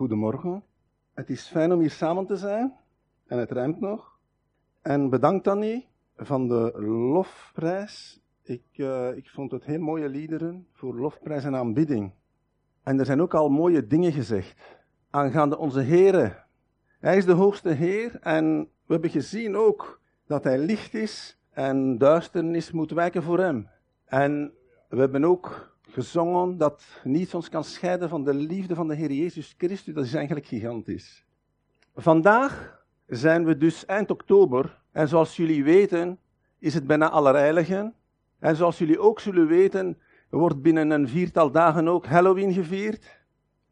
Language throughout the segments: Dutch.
Goedemorgen. Het is fijn om hier samen te zijn. En het rijmt nog. En bedankt Annie van de lofprijs. Ik, uh, ik vond het heel mooie liederen voor lofprijs en aanbidding. En er zijn ook al mooie dingen gezegd aangaande onze Here. Hij is de hoogste Heer en we hebben gezien ook dat Hij licht is en duisternis moet wijken voor Hem. En we hebben ook gezongen dat niets ons kan scheiden van de liefde van de Heer Jezus Christus. Dat is eigenlijk gigantisch. Vandaag zijn we dus eind oktober en zoals jullie weten is het bijna Allerheiligen. En zoals jullie ook zullen weten wordt binnen een viertal dagen ook Halloween gevierd.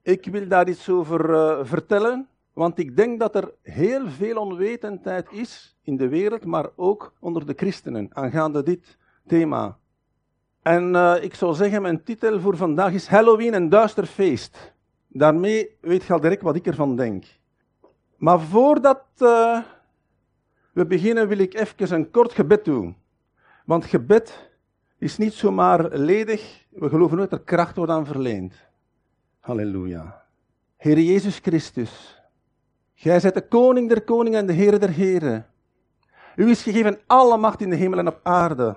Ik wil daar iets over uh, vertellen, want ik denk dat er heel veel onwetendheid is in de wereld, maar ook onder de christenen aangaande dit thema. En uh, ik zou zeggen, mijn titel voor vandaag is Halloween een duister feest. Daarmee weet je direct wat ik ervan denk. Maar voordat uh, we beginnen wil ik even een kort gebed doen. Want gebed is niet zomaar ledig. We geloven nooit dat er kracht wordt aan verleend. Halleluja. Heer Jezus Christus, Gij zijt de koning der koningen en de Heer der heren. U is gegeven alle macht in de hemel en op aarde.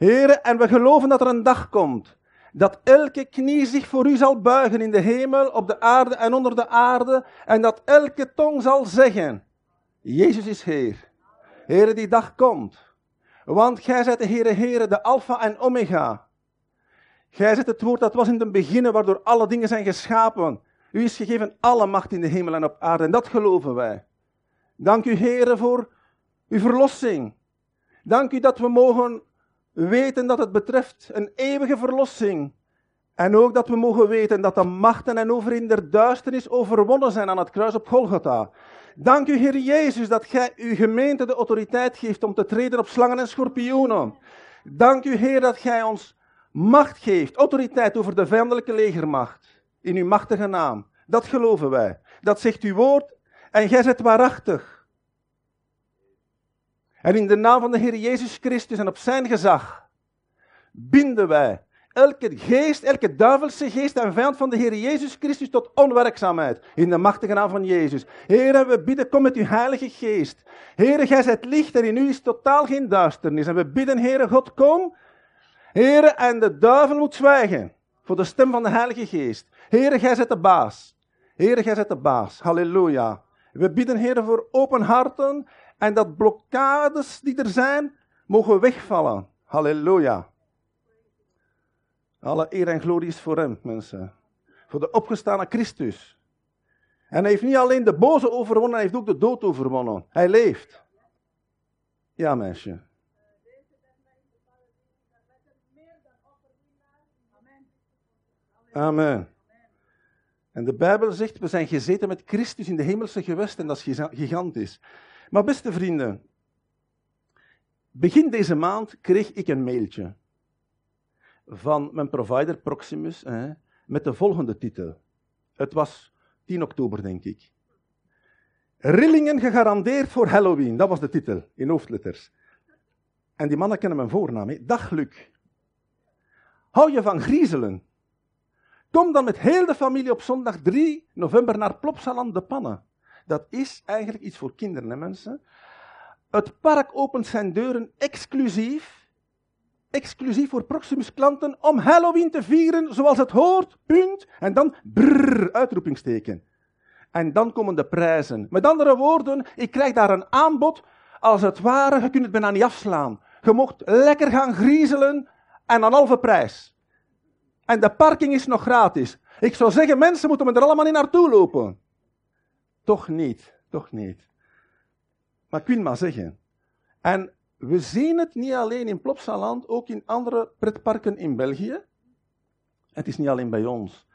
Heren, en we geloven dat er een dag komt dat elke knie zich voor u zal buigen in de hemel, op de aarde en onder de aarde, en dat elke tong zal zeggen, Jezus is Heer. Heren, die dag komt. Want gij zijt de Heere Heere, de Alpha en Omega. Gij zijt het woord dat was in het begin, waardoor alle dingen zijn geschapen. U is gegeven alle macht in de hemel en op aarde, en dat geloven wij. Dank u, Heere, voor uw verlossing. Dank u dat we mogen weten dat het betreft een eeuwige verlossing. En ook dat we mogen weten dat de machten en overin der duisternis overwonnen zijn aan het kruis op Golgotha. Dank u, Heer Jezus, dat gij uw gemeente de autoriteit geeft om te treden op slangen en schorpioenen. Dank u, Heer, dat gij ons macht geeft, autoriteit over de vijandelijke legermacht. In uw machtige naam. Dat geloven wij. Dat zegt uw woord en gij zet waarachtig. En in de naam van de Heer Jezus Christus en op zijn gezag binden wij elke geest, elke duivelse geest en vijand van de Heer Jezus Christus tot onwerkzaamheid. In de machtige naam van Jezus. Heer, we bidden, kom met uw heilige geest. Heer, gij zijt licht en in u is totaal geen duisternis. En we bidden, Heere God, kom. Heer, en de duivel moet zwijgen voor de stem van de heilige geest. Heer, gij zijt de baas. Heer, gij zijt de baas. Halleluja. We bidden, Heer, voor open harten en dat blokkades die er zijn, mogen wegvallen. Halleluja. Alle eer en glorie is voor hem, mensen. Voor de opgestane Christus. En hij heeft niet alleen de boze overwonnen, hij heeft ook de dood overwonnen. Hij leeft. Ja, meisje. Amen. En de Bijbel zegt, we zijn gezeten met Christus in de hemelse gewesten en dat is gigantisch. Maar beste vrienden, begin deze maand kreeg ik een mailtje van mijn provider Proximus hè, met de volgende titel. Het was 10 oktober, denk ik. Rillingen gegarandeerd voor Halloween, dat was de titel in hoofdletters. En die mannen kennen mijn voornaam, hè. Dag Luc. Hou je van griezelen? Kom dan met heel de familie op zondag 3 november naar Plopsaland de Pannen. Dat is eigenlijk iets voor kinderen, hè, mensen. Het park opent zijn deuren exclusief, exclusief voor Proximus klanten om Halloween te vieren zoals het hoort, punt. En dan brrr, uitroepingsteken. En dan komen de prijzen. Met andere woorden, ik krijg daar een aanbod als het ware, je kunt het bijna niet afslaan. Je mocht lekker gaan griezelen en een halve prijs. En de parking is nog gratis. Ik zou zeggen, mensen moeten er allemaal in naartoe lopen. Toch niet, toch niet. Maar ik wil maar zeggen. En we zien het niet alleen in Plopsaland, ook in andere pretparken in België. Het is niet alleen bij ons.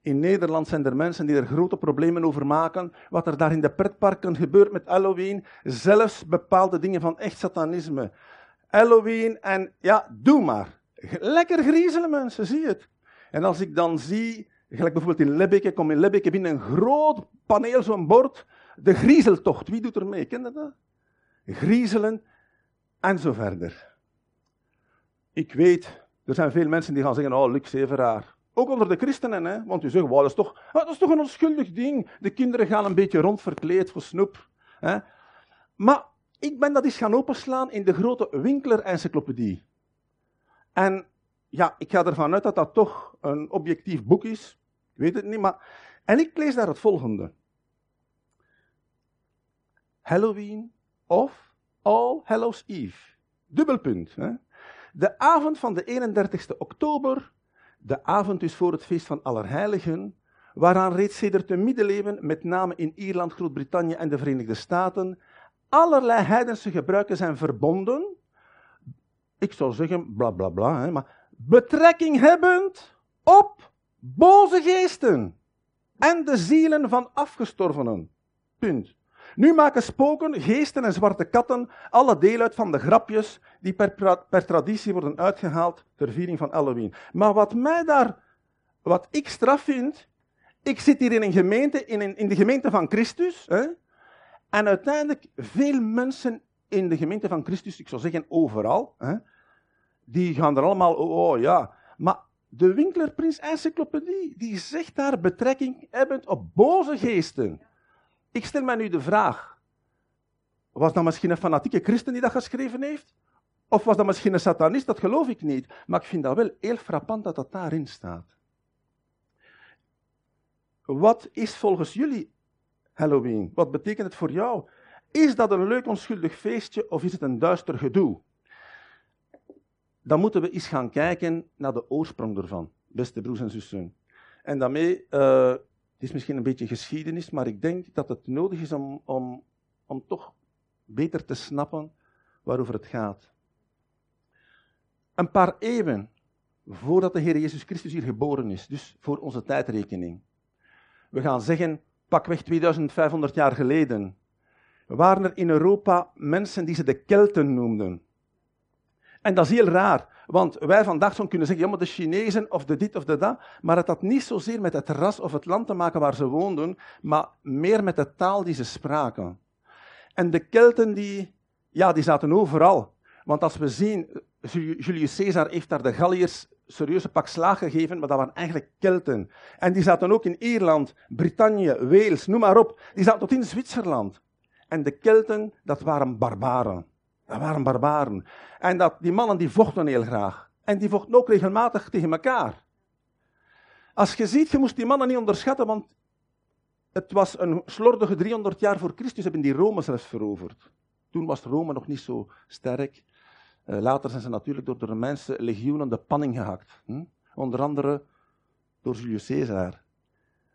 In Nederland zijn er mensen die er grote problemen over maken. Wat er daar in de pretparken gebeurt met Halloween. Zelfs bepaalde dingen van echt satanisme. Halloween en ja, doe maar. Lekker griezelen mensen, zie het. En als ik dan zie, gelijk bijvoorbeeld in Lebbeke, kom in Lebbeke binnen een groot paneel, zo'n bord. De griezeltocht, wie doet er mee? Ken je dat? Griezelen en zo verder. Ik weet, er zijn veel mensen die gaan zeggen, oh, Luc Severaar, Ook onder de christenen, hè? want u zegt, wow, dat, is toch, ah, dat is toch een onschuldig ding. De kinderen gaan een beetje rondverkleed voor snoep. Hè? Maar ik ben dat eens gaan openslaan in de grote Winkler-encyclopedie. En ja, ik ga ervan uit dat dat toch een objectief boek is. Ik weet het niet, maar... En ik lees daar het volgende. Halloween of All Hallows Eve. Dubbelpunt. Hè? De avond van de 31ste oktober, de avond dus voor het feest van Allerheiligen, waaraan reeds sedert de middeleeuwen, met name in Ierland, Groot-Brittannië en de Verenigde Staten, allerlei heidense gebruiken zijn verbonden. Ik zou zeggen, bla bla bla, hè, maar betrekking hebbend op boze geesten en de zielen van afgestorvenen. Punt. Nu maken spoken, geesten en zwarte katten alle deel uit van de grapjes die per, traditie worden uitgehaald ter viering van Halloween. Maar wat mij daar, wat ik straf vind, ik zit hier in een gemeente, in, in de gemeente van Christus, hè, en uiteindelijk veel mensen in de gemeente van Christus, ik zou zeggen overal, hè, die gaan er allemaal, oh, oh ja, maar de Winklerprins Encyclopedie, die zegt daar betrekking hebbend op boze geesten. Ik stel mij nu de vraag, was dat misschien een fanatieke christen die dat geschreven heeft? Of was dat misschien een satanist? Dat geloof ik niet. Maar ik vind dat wel heel frappant dat dat daarin staat. Wat is volgens jullie Halloween? Wat betekent het voor jou? Is dat een leuk onschuldig feestje of is het een duister gedoe? Dan moeten we eens gaan kijken naar de oorsprong ervan, beste broers en zussen. En daarmee uh, het is misschien een beetje geschiedenis, maar ik denk dat het nodig is om, om, om toch beter te snappen waarover het gaat. Een paar eeuwen voordat de Heer Jezus Christus hier geboren is, dus voor onze tijdrekening. We gaan zeggen, pakweg 2500 jaar geleden, waren er in Europa mensen die ze de Kelten noemden. En dat is heel raar, want wij vandaag zouden kunnen zeggen, ja, maar de Chinezen of de dit of de dat, maar het had niet zozeer met het ras of het land te maken waar ze woonden, maar meer met de taal die ze spraken. En de Kelten, die, ja, die zaten overal. Want als we zien, Julius Caesar heeft daar de Galliërs serieuze pak slaag gegeven, maar dat waren eigenlijk Kelten. En die zaten ook in Ierland, Brittannië, Wales, noem maar op. Die zaten tot in Zwitserland. En de Kelten, dat waren barbaren. Dat waren barbaren. En dat, die mannen die vochten heel graag. En die vochten ook regelmatig tegen elkaar. Als je ziet, je moest die mannen niet onderschatten, want het was een slordige 300 jaar voor Christus hebben die Rome zelfs veroverd. Toen was Rome nog niet zo sterk. Uh, later zijn ze natuurlijk door de Romeinse legioenen de panning gehakt. Hm? Onder andere door Julius Caesar.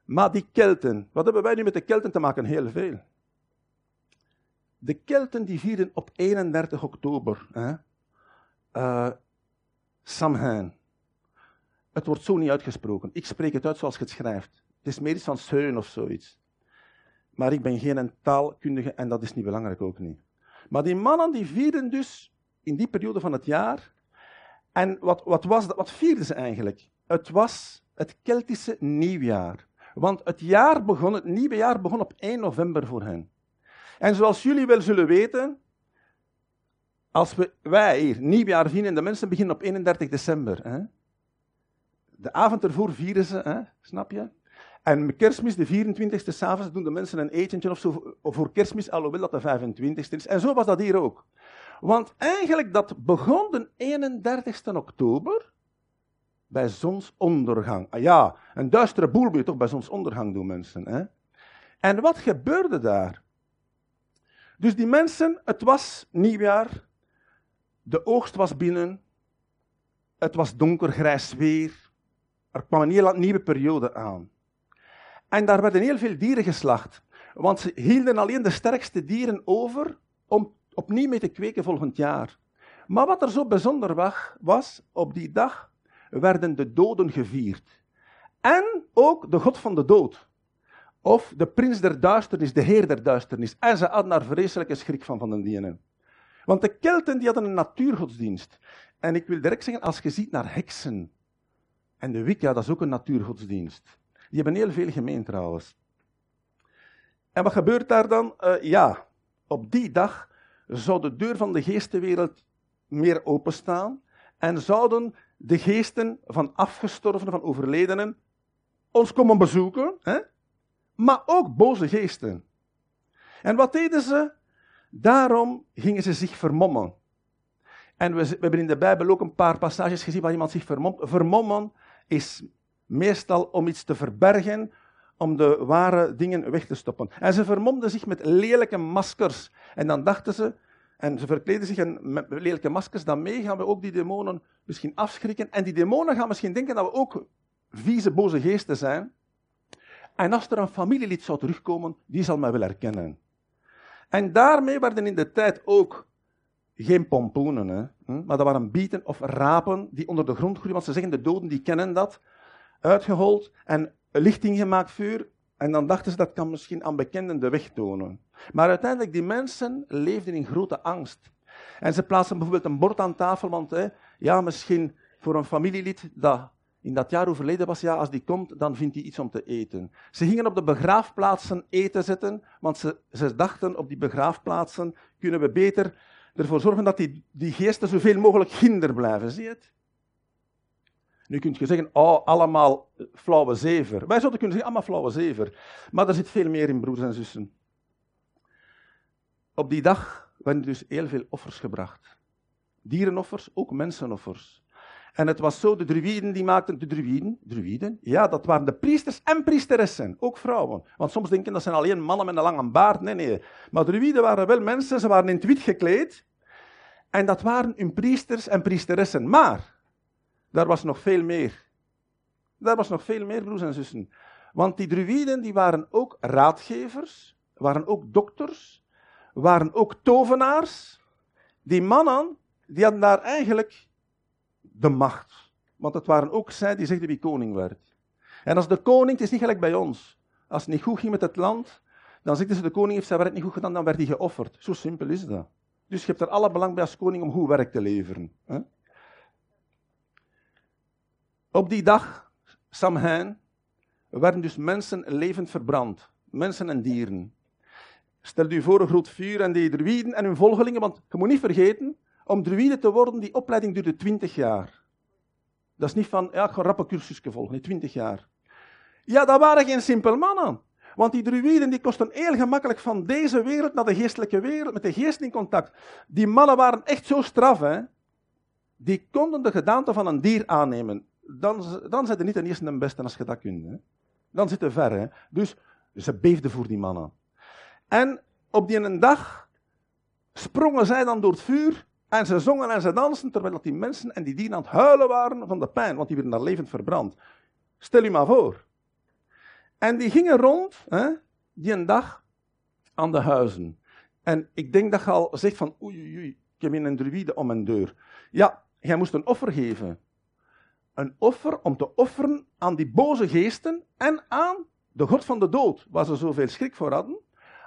Maar die Kelten, wat hebben wij nu met de Kelten te maken? Heel veel. De Kelten die vierden op 31 oktober hè, uh, Samhain. Het wordt zo niet uitgesproken. Ik spreek het uit zoals je het schrijft. Het is meer van Seun of zoiets. Maar ik ben geen taalkundige en dat is niet belangrijk ook niet. Maar die mannen die vierden dus in die periode van het jaar. En wat, wat, was dat, wat vierden ze eigenlijk? Het was het Keltische nieuwjaar. Want het jaar begon, het nieuwe jaar begon op 1 november voor hen. En zoals jullie wel zullen weten, als we, wij hier nieuwjaar vieren, de mensen beginnen op 31 december. Hè? De avond ervoor vieren ze, hè? snap je? En kerstmis, de 24e s'avonds, doen de mensen een etentje of zo voor kerstmis, alhoewel dat de 25e is. En zo was dat hier ook. Want eigenlijk, dat begon de 31 oktober bij zonsondergang. Ah ja, een duistere boel moet je toch bij zonsondergang doen, mensen. Hè? En wat gebeurde daar? Dus die mensen, het was nieuwjaar, de oogst was binnen, het was donker, grijs weer, er kwam een heel nieuwe periode aan. En daar werden heel veel dieren geslacht, want ze hielden alleen de sterkste dieren over om opnieuw mee te kweken volgend jaar. Maar wat er zo bijzonder was, was op die dag werden de doden gevierd. En ook de God van de dood. Of de prins der duisternis, de heer der duisternis. En ze hadden daar vreselijke schrik van, van de dienen. Want de Kelten die hadden een natuurgodsdienst. En ik wil direct zeggen, als je ziet naar heksen. En de Wicca, dat is ook een natuurgodsdienst. Die hebben heel veel gemeen trouwens. En wat gebeurt daar dan? Uh, ja, op die dag zou de deur van de geestenwereld meer openstaan. En zouden de geesten van afgestorvenen, van overledenen, ons komen bezoeken, hè? Maar ook boze geesten. En wat deden ze? Daarom gingen ze zich vermommen. En we, we, hebben in de Bijbel ook een paar passages gezien waar iemand zich vermomt. Vermommen is meestal om iets te verbergen, om de ware dingen weg te stoppen. En ze vermomden zich met lelijke maskers. En dan dachten ze, en ze verkleden zich met lelijke maskers, daarmee gaan we ook die demonen misschien afschrikken. En die demonen gaan misschien denken dat we ook vieze, boze geesten zijn. En als er een familielid zou terugkomen, die zal mij wel herkennen. En daarmee werden in de tijd ook geen pompoenen, hè, hm, maar dat waren bieten of rapen die onder de grond groeien. Want ze zeggen, de doden die kennen dat. Uitgehold en lichting gemaakt vuur. En dan dachten ze, dat kan misschien aan bekenden de weg tonen. Maar uiteindelijk, die mensen leefden in grote angst. En ze plaatsen bijvoorbeeld een bord aan tafel, want hè, ja, misschien voor een familielid dat in dat jaar overleden was, ja, als die komt, dan vindt hij iets om te eten. Ze gingen op de begraafplaatsen eten zetten, want ze, ze dachten, op die begraafplaatsen kunnen we beter ervoor zorgen dat die, die geesten zoveel mogelijk hinder blijven. Zie je het? Nu kun je zeggen, oh, allemaal flauwe zever. Wij zouden kunnen zeggen, allemaal flauwe zever. Maar er zit veel meer in, broers en zussen. Op die dag werden dus heel veel offers gebracht. Dierenoffers, ook mensenoffers. En het was zo, de druïden die maakten, de druïden, druïden, ja, dat waren de priesters en priesteressen, ook vrouwen. Want soms denken dat zijn alleen mannen met een lange baard, nee, nee. Maar druïden waren wel mensen, ze waren in het wit gekleed. En dat waren hun priesters en priesteressen. Maar, daar was nog veel meer. Daar was nog veel meer, broers en zussen. Want die druïden, die waren ook raadgevers, waren ook dokters, waren ook tovenaars. Die mannen, die hadden daar eigenlijk de macht. Want het waren ook zij die zegden wie koning werd. En als de koning, het is niet gelijk bij ons. Als het niet goed ging met het land, dan zegden ze de koning heeft zijn werk niet goed gedaan, dan werd hij geofferd. Zo simpel is dat. Dus je hebt er alle belang bij als koning om goed werk te leveren. Hè? Op die dag, Samhain, werden dus mensen levend verbrand. Mensen en dieren. Stel u voor een groot vuur en die druïden en hun volgelingen, want je moet niet vergeten, om druïde te worden, die opleiding duurde 20 jaar. Dat is niet van, ja, ik cursusje volgen, nee, 20 jaar. Ja, dat waren geen simpel mannen. Want die druïden die kosten heel gemakkelijk van deze wereld naar de geestelijke wereld, met de geest in contact. Die mannen waren echt zo straf, hè. Die konden de gedaante van een dier aannemen. Dan, dan zijn ze niet de eerste en beste als je dat kunt. Hè. Dan zitten ver, hè. Dus ze beefden voor die mannen. En op die een dag sprongen zij dan door het vuur en ze zongen en ze dansten, terwijl die mensen en die dieren aan het huilen waren van de pijn, want die werden daar levend verbrand. Stel je maar voor. En die gingen rond, hè, die een dag, aan de huizen. En ik denk dat je al zegt van, oei, oei, oei, ik heb een druïde om mijn deur. Ja, jij moest een offer geven. Een offer om te offeren aan die boze geesten en aan de god van de dood, waar ze zoveel schrik voor hadden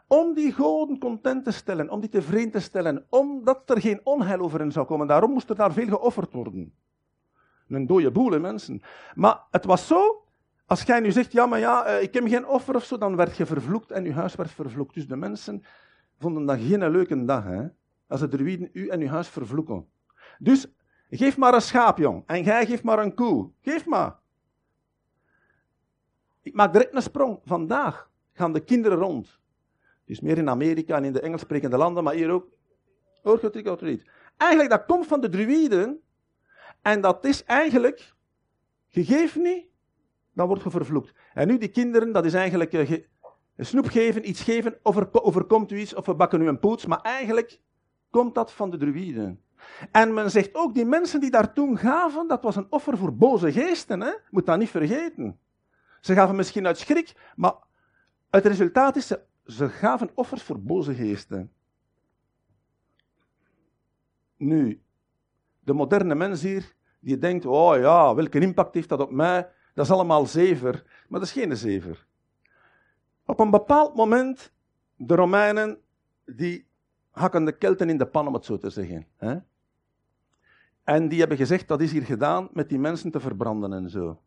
om die goden content te stellen, om die tevreden te stellen, omdat er geen onheil over hen zou komen. Daarom moest er daar veel geofferd worden. Een dode boel, mensen. Maar het was zo, als jij nu zegt, ja, maar ja, eh, ik heb geen offer of zo, dan werd je vervloekt en je huis werd vervloekt. Dus de mensen vonden dat geen leuke dag, hè. Als de druiden u en uw huis vervloeken. Dus, geef maar een schaap, jong. En jij geeft maar een koe. Geef maar. Ik maak direct een sprong. Vandaag gaan de kinderen rond is meer in Amerika en in de Engels sprekende landen, maar hier ook. Orgotrick autoriet. Eigenlijk, dat komt van de druïden. En dat is eigenlijk, gegeven niet, dan wordt je vervloekt. En nu die kinderen, dat is eigenlijk uh, snoep geven, iets geven, over, overkomt u iets, of we bakken u een poets. Maar eigenlijk komt dat van de druïden. En men zegt ook, die mensen die daar toen gaven, dat was een offer voor boze geesten. Hè? Moet dat niet vergeten. Ze gaven misschien uit schrik, maar het resultaat is, ze ze gaven offers voor boze geesten. Nu, de moderne mens hier, die denkt, oh ja, welke impact heeft dat op mij? Dat is allemaal zever. Maar dat is geen zever. Op een bepaald moment, de Romeinen, die hakken de Kelten in de pan, om het zo te zeggen. Hè? En die hebben gezegd, dat is hier gedaan met die mensen te verbranden en zo.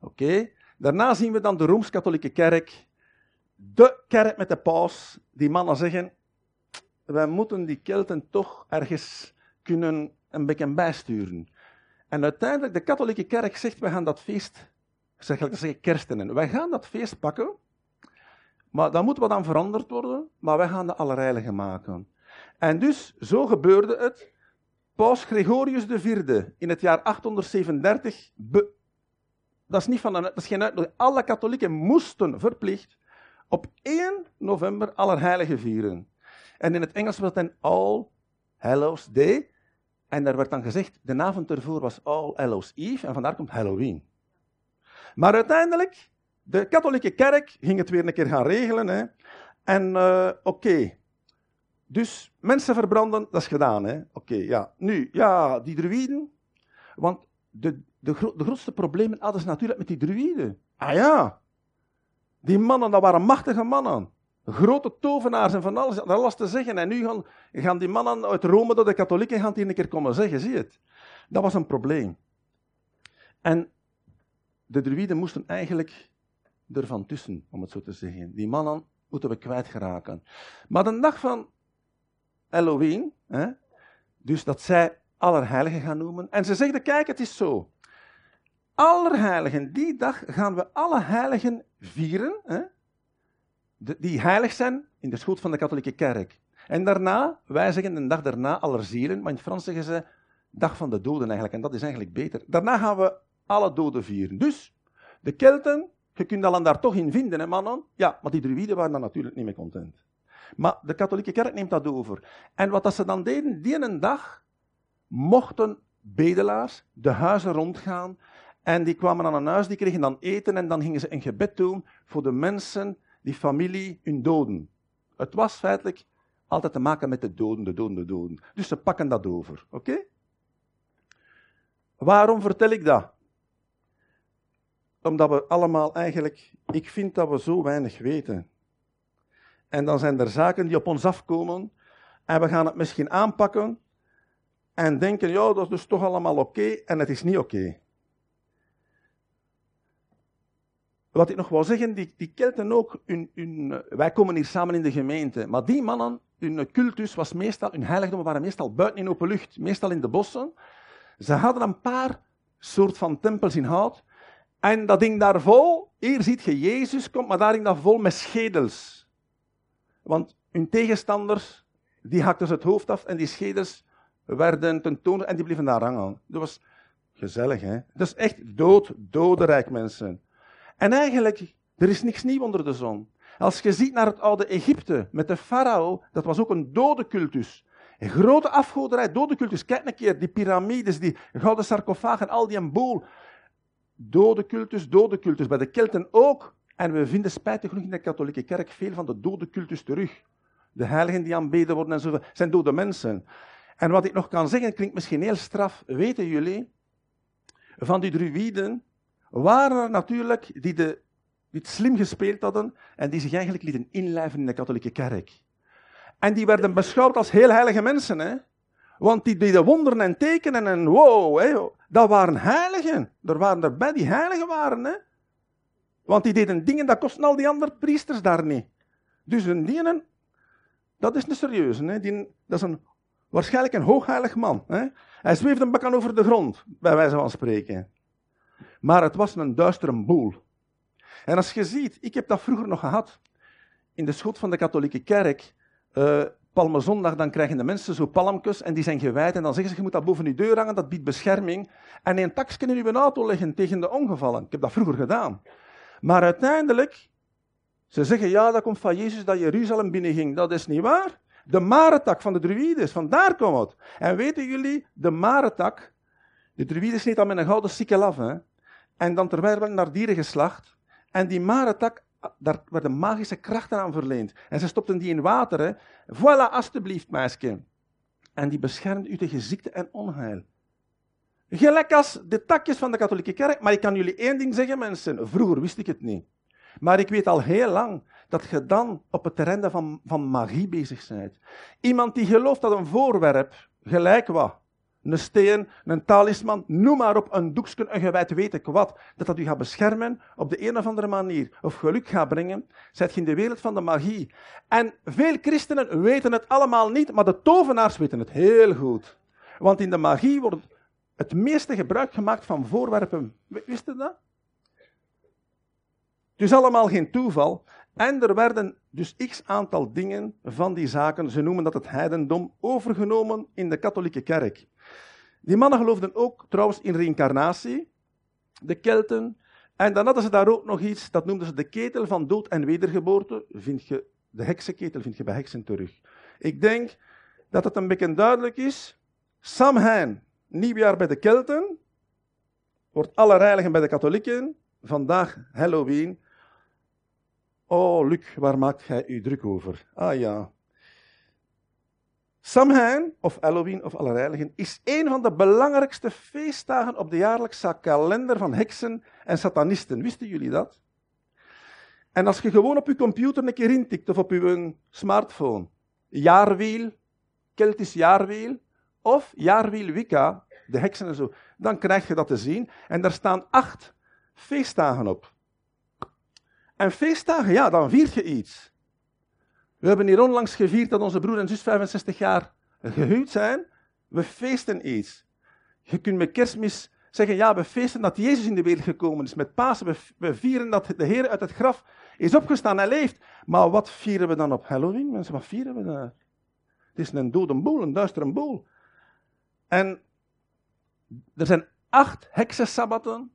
Oké? Daarna zien we dan de Rooms-Katholieke Kerk, de kerk met de paus, die mannen zeggen, wij moeten die Kelten toch ergens kunnen een beetje bijsturen. En uiteindelijk, de katholieke kerk zegt, we gaan dat feest, zeg ik zeggen kerstenen, wij gaan dat feest pakken, maar dan moet wat aan veranderd worden, maar wij gaan de Allerheilige maken. En dus, zo gebeurde het. Paus Gregorius IV in het jaar 837, dat is, niet van een, dat is geen uitnodiging, alle katholieken moesten verplicht op 1 november Allerheilige vieren. En in het Engels was een All Hallows Day. En daar werd dan gezegd, de avond ervoor was All Hallows Eve en vandaar komt Halloween. Maar uiteindelijk, de katholieke kerk ging het weer een keer gaan regelen. Hè. En uh, oké, dus mensen verbranden, dat is gedaan. Oké, ja. Nu, ja, die druïden. Want de, de, de grootste problemen hadden ze natuurlijk met die druïden. Ah ja, die mannen, dat waren machtige mannen. Grote tovenaars en van alles, dat alles te zeggen. En nu gaan, gaan die mannen uit Rome door de katholieken gaan die een keer komen zeggen, zie je het? Dat was een probleem. En de druïden moesten eigenlijk ervan tussen, om het zo te zeggen. Die mannen moeten we kwijtgeraken. Maar de dag van Halloween, hè, dus dat zij Allerheiligen gaan noemen. En ze zeggen, kijk, het is zo. Allerheiligen, die dag gaan we alle heiligen vieren, hè, die heilig zijn in de schoot van de katholieke kerk. En daarna, wij zeggen de dag daarna allerzielen, maar in het Frans zeggen ze dag van de doden eigenlijk, en dat is eigenlijk beter. Daarna gaan we alle doden vieren. Dus, de Kelten, je kunt dan daar toch in vinden, hè mannen? Ja, maar die druïden waren dan natuurlijk niet meer content. Maar de katholieke kerk neemt dat over. En wat dat ze dan deden, die een dag mochten bedelaars de huizen rondgaan. En die kwamen aan een huis, die kregen dan eten en dan gingen ze een gebed doen voor de mensen, die familie, hun doden. Het was feitelijk altijd te maken met de doden, de doden, de doden. Dus ze pakken dat over, oké? Waarom vertel ik dat? Omdat we allemaal eigenlijk, ik vind dat we zo weinig weten. En dan zijn er zaken die op ons afkomen en we gaan het misschien aanpakken en denken, ja, dat is dus toch allemaal oké en het is niet oké. Wat ik nog wil zeggen, die, die Kelten ook, hun, wij komen hier samen in de gemeente, maar die mannen, hun cultus was meestal, hun heiligdommen waren meestal buiten in open lucht, meestal in de bossen. Ze hadden een paar soort van tempels in hout en dat ding daar vol, hier ziet je Jezus komt, maar daar ding dat vol met schedels. Want hun tegenstanders, die hakten ze het hoofd af en die schedels werden tentoon en die bleven daar hangen. Dat was gezellig, hè? Dat is echt dood, dodenrijk, mensen. En eigenlijk, er is niks nieuw onder de zon. Als je ziet naar het oude Egypte met de farao, dat was ook een dode cultus. Een grote afgoderij, dode cultus. Kijk een keer, die piramides, die gouden sarcofagen, al die een boel. Dode cultus, dode cultus. Bij de Kelten ook. En we vinden spijtig genoeg in de katholieke kerk veel van de dode cultus terug. De heiligen die aanbeden worden en zo, zijn dode mensen. En wat ik nog kan zeggen, klinkt misschien heel straf. Weten jullie, van die druïden waren er natuurlijk die, de, die het slim gespeeld hadden en die zich eigenlijk lieten inlijven in de katholieke kerk. En die werden beschouwd als heel heilige mensen, hè? Want die deden wonderen en tekenen en wow, hè? dat waren heiligen. Er waren erbij die heiligen waren. Hè? Want die deden dingen, dat kosten al die andere priesters daar niet. Dus een dienen, dat is een serieuze. Hè? Die, dat is een, waarschijnlijk een hoogheilig man. Hè? Hij zweeft een bakkan over de grond, bij wijze van spreken. Maar het was een duistere boel. En als je ziet, ik heb dat vroeger nog gehad, in de schot van de katholieke kerk, uh, Palmezondag, dan krijgen de mensen zo palmkes en die zijn gewijd. En dan zeggen ze, je moet dat boven je deur hangen, dat biedt bescherming. En een takje in je auto leggen tegen de ongevallen. Ik heb dat vroeger gedaan. Maar uiteindelijk, ze zeggen ja, dat komt van Jezus dat Jeruzalem binnenging. Dat is niet waar. De maretak van de druides, vandaar komt het. En weten jullie, de maretak, de druides niet al met een gouden sikkel af. Hè? En dan terwijl werden naar dieren geslacht. En die maretak, daar werden magische krachten aan verleend. En ze stopten die in water. Voilà, alstublieft, meisje. En die beschermt u tegen ziekte en onheil. Gelijk als de takjes van de katholieke kerk. Maar ik kan jullie één ding zeggen, mensen. Vroeger wist ik het niet. Maar ik weet al heel lang dat je dan op het terrein van, van magie bezig bent. Iemand die gelooft dat een voorwerp, gelijk wat, een steen, een talisman, noem maar op, een doekje, een gewijd weet ik wat, dat dat u gaat beschermen op de een of andere manier, of geluk gaat brengen, zet je in de wereld van de magie. En veel christenen weten het allemaal niet, maar de tovenaars weten het heel goed. Want in de magie wordt het meeste gebruik gemaakt van voorwerpen. Wist je dat? Dus allemaal geen toeval. En er werden dus x aantal dingen van die zaken, ze noemen dat het heidendom, overgenomen in de katholieke kerk. Die mannen geloofden ook trouwens in reïncarnatie, de Kelten. En dan hadden ze daar ook nog iets, dat noemden ze de ketel van dood en wedergeboorte. Vind je, de heksenketel vind je bij heksen terug. Ik denk dat het een beetje duidelijk is. Samhain, nieuwjaar bij de Kelten, wordt allerheiligen bij de katholieken, vandaag Halloween. Oh, Luc, waar maakt jij u druk over? Ah ja. Samhain, of Halloween of Allerheiligen, is een van de belangrijkste feestdagen op de jaarlijkse kalender van heksen en satanisten. Wisten jullie dat? En als je gewoon op je computer een keer intikt of op je smartphone, jaarwiel, Keltisch jaarwiel, of jaarwiel Wicca, de heksen en zo, dan krijg je dat te zien. En daar staan acht feestdagen op. En feestdagen, ja, dan viert je iets. We hebben hier onlangs gevierd dat onze broer en zus 65 jaar gehuwd zijn. We feesten iets. Je kunt met kerstmis zeggen, ja, we feesten dat Jezus in de wereld gekomen is. Met Pasen, we, vieren dat de Heer uit het graf is opgestaan en leeft. Maar wat vieren we dan op Halloween, mensen? Wat vieren we dan? Het is een dode boel, een duistere boel. En er zijn acht heksensabbaten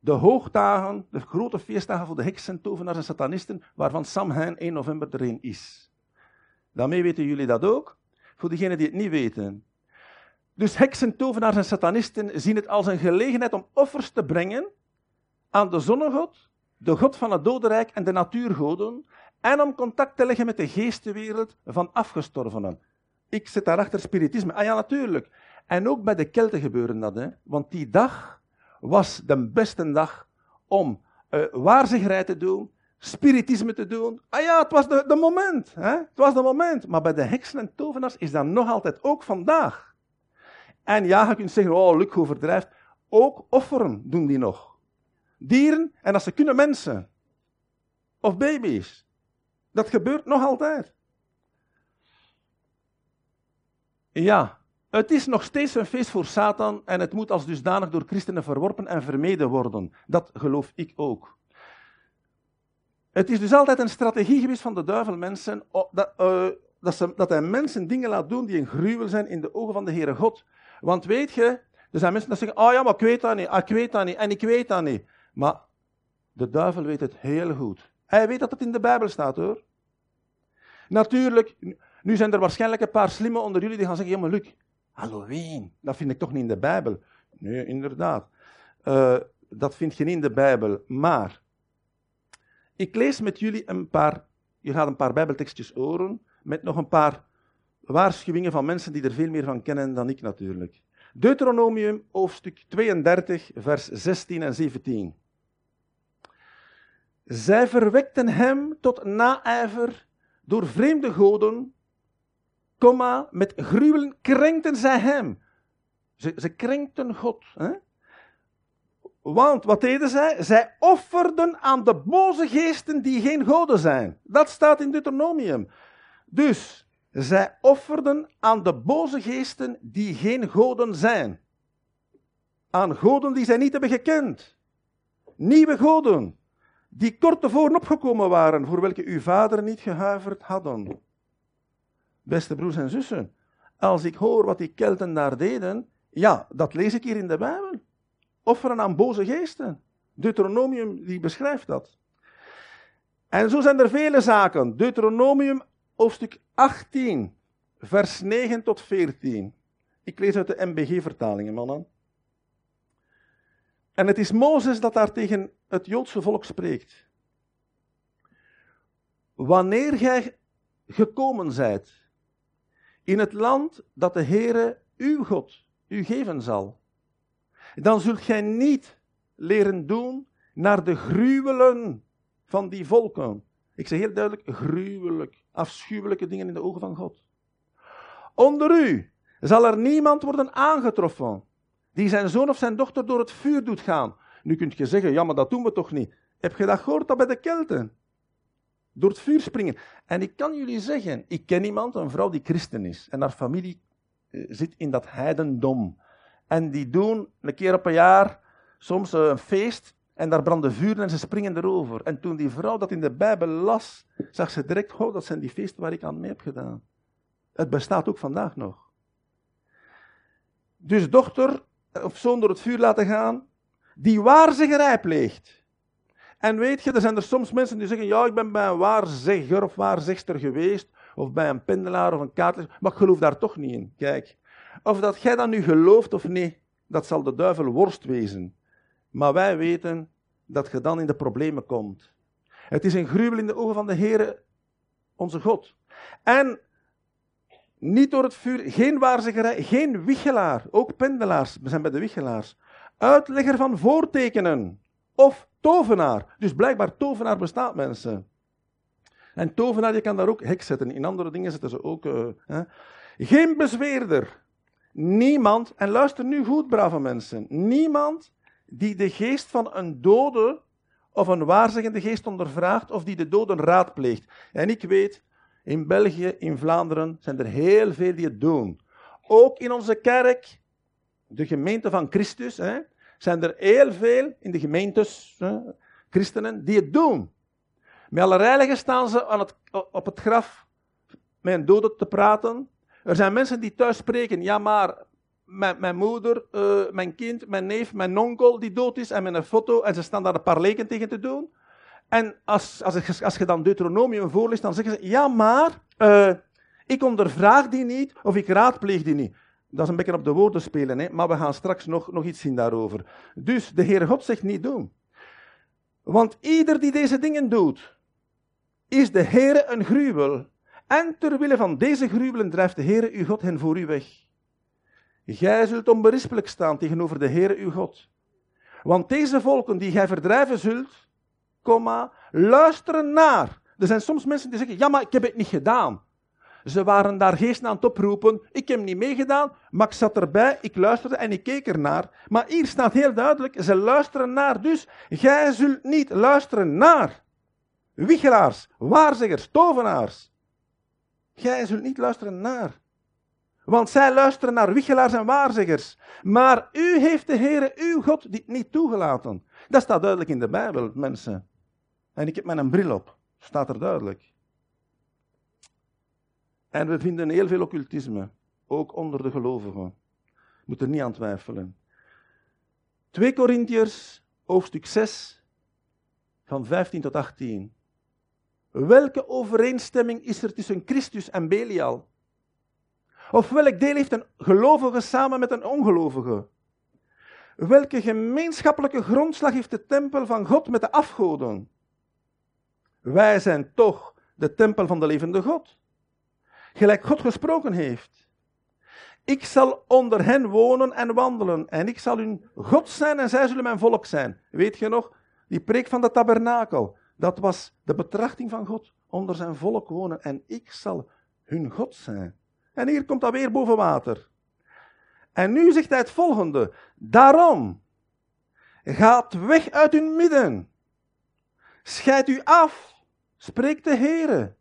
de hoogdagen, de grote feestdagen voor de heksen, tovenaars en satanisten, waarvan Samhain 1 november er een is. Daarmee weten jullie dat ook, voor degenen die het niet weten. Dus heksen, tovenaars en satanisten zien het als een gelegenheid om offers te brengen aan de zonnegod, de god van het dodenrijk en de natuurgoden, en om contact te leggen met de geestenwereld van afgestorvenen. Ik zit daarachter spiritisme. Ah ja, natuurlijk. En ook bij de Kelten gebeurde dat, hè? want die dag was de beste dag om uh, te doen, spiritisme te doen. Ah ja, het was de, de moment. Hè? Het was de moment. Maar bij de heksen en tovenaars is dat nog altijd ook vandaag. En ja, je kunt zeggen, oh, Luc overdrijft. Ook offeren doen die nog. Dieren en als ze kunnen mensen. Of baby's. Dat gebeurt nog altijd. Ja, het is nog steeds een feest voor Satan en het moet als dusdanig door christenen verworpen en vermeden worden. Dat geloof ik ook. Het is dus altijd een strategie geweest van de duivel mensen dat, uh, dat, ze, dat hij mensen dingen laat doen die een gruwel zijn in de ogen van de Heere God. Want weet je, er zijn mensen die zeggen, oh ja, maar ik weet dat niet, ah, ik weet dat niet en ik weet dat niet. Maar de duivel weet het heel goed. Hij weet dat het in de Bijbel staat hoor. Natuurlijk, nu zijn er waarschijnlijk een paar slimme onder jullie die gaan zeggen, ja maar Luc, Halloween, dat vind ik toch niet in de Bijbel? Nee, inderdaad. Uh, dat vind je niet in de Bijbel. Maar ik lees met jullie een paar, je gaat een paar Bijbeltekstjes horen, met nog een paar waarschuwingen van mensen die er veel meer van kennen dan ik natuurlijk. Deuteronomium, hoofdstuk 32, vers 16 en 17. Zij verwekten hem tot naijver door vreemde goden komma, met gruwelen krenkten zij hem. Ze, ze krenkten God. Hè? Want wat deden zij? Zij offerden aan de boze geesten die geen goden zijn. Dat staat in Deuteronomium. Dus zij offerden aan de boze geesten die geen goden zijn. Aan goden die zij niet hebben gekend. Nieuwe goden, die kort tevoren opgekomen waren, voor welke uw vader niet gehuiverd hadden. Beste broers en zussen, als ik hoor wat die Kelten daar deden, ja, dat lees ik hier in de Bijbel. Offeren aan boze geesten. Deuteronomium die beschrijft dat. En zo zijn er vele zaken. Deuteronomium hoofdstuk 18, vers 9 tot 14. Ik lees uit de MBG-vertalingen, mannen. En het is Mozes dat daar tegen het Joodse volk spreekt. Wanneer gij gekomen zijt in het land dat de Heere uw God u geven zal. Dan zult gij niet leren doen naar de gruwelen van die volken. Ik zeg heel duidelijk, gruwelijk, afschuwelijke dingen in de ogen van God. Onder u zal er niemand worden aangetroffen die zijn zoon of zijn dochter door het vuur doet gaan. Nu kunt je zeggen, ja, maar dat doen we toch niet. Heb je dat gehoord dat bij de Kelten? Door het vuur springen. En ik kan jullie zeggen, ik ken iemand, een vrouw die christen is, en haar familie eh, zit in dat heidendom. En die doen een keer op een jaar soms een feest en daar branden vuren en ze springen erover. En toen die vrouw dat in de Bijbel las, zag ze direct, oh, dat zijn die feesten waar ik aan mee heb gedaan. Het bestaat ook vandaag nog. Dus dochter of zoon door het vuur laten gaan, die waarzeggerij pleegt. En weet je, er zijn er soms mensen die zeggen, ja, ik ben bij een waarzegger of waarzegster geweest, of bij een pendelaar of een kaartlezer, maar ik geloof daar toch niet in. Kijk, of dat jij dat nu gelooft of niet, dat zal de duivel worst wezen. Maar wij weten dat je dan in de problemen komt. Het is een gruwel in de ogen van de Heere, onze God. En niet door het vuur, geen waarzeggerij, geen wichelaar, ook pendelaars, we zijn bij de wichelaars. Uitlegger van voortekenen of tovenaar. Dus blijkbaar tovenaar bestaat, mensen. En tovenaar, je kan daar ook hek zetten. In andere dingen zetten ze ook. Uh, hè. Geen bezweerder. Niemand, en luister nu goed, brave mensen. Niemand die de geest van een dode of een waarzeggende geest ondervraagt of die de doden raadpleegt. En ik weet, in België, in Vlaanderen, zijn er heel veel die het doen. Ook in onze kerk, de gemeente van Christus, hè, zijn er heel veel in de gemeentes, christenen, die het doen. Met alle heiligen staan ze aan het, op het graf met een dode te praten. Er zijn mensen die thuis spreken, ja maar mijn, moeder, uh, mijn kind, mijn neef, mijn onkel die dood is en met een foto en ze staan daar een paar leken tegen te doen. En als, als, als je dan Deuteronomium voorleest, dan zeggen ze, ja maar, uh, ik ondervraag die niet of ik raadpleeg die niet. Dat is een beetje op de woorden spelen, hè? maar we gaan straks nog, nog iets zien daarover. Dus de Heere God zegt niet doen. Want ieder die deze dingen doet, is de Heere een gruwel. En terwille van deze gruwelen drijft de Heere uw God hen voor u weg. Gij zult onberispelijk staan tegenover de Heere uw God. Want deze volken die gij verdrijven zult, komma, luisteren naar. Er zijn soms mensen die zeggen, ja maar ik heb het niet gedaan. Ze waren daar geest aan het oproepen. Ik heb niet meegedaan, maar ik zat erbij, ik luisterde en ik keek ernaar. Maar hier staat heel duidelijk, ze luisteren naar. Dus gij zult niet luisteren naar. Wichelaars, waarzeggers, tovenaars. Gij zult niet luisteren naar. Want zij luisteren naar wichelaars en waarzeggers. Maar u heeft de Heere, uw God, dit niet toegelaten. Dat staat duidelijk in de Bijbel, mensen. En ik heb mijn bril op. Staat er duidelijk. En we vinden heel veel occultisme. Ook onder de gelovigen. Moet er niet aan twijfelen. 2 Korintiërs, hoofdstuk 6, van 15 tot 18. Welke overeenstemming is er tussen Christus en Belial? Of welk deel heeft een gelovige samen met een ongelovige? Welke gemeenschappelijke grondslag heeft de tempel van God met de afgoden? Wij zijn toch de tempel van de levende God. Gelijk God gesproken heeft. Ik zal onder hen wonen en wandelen, en ik zal hun God zijn en zij zullen mijn volk zijn. Weet je nog, die preek van de tabernakel, dat was de betrachting van God onder zijn volk wonen, en ik zal hun God zijn. En hier komt dat weer boven water. En nu zegt hij het volgende: Daarom gaat weg uit hun midden. Scheid u af, spreekt de Heere.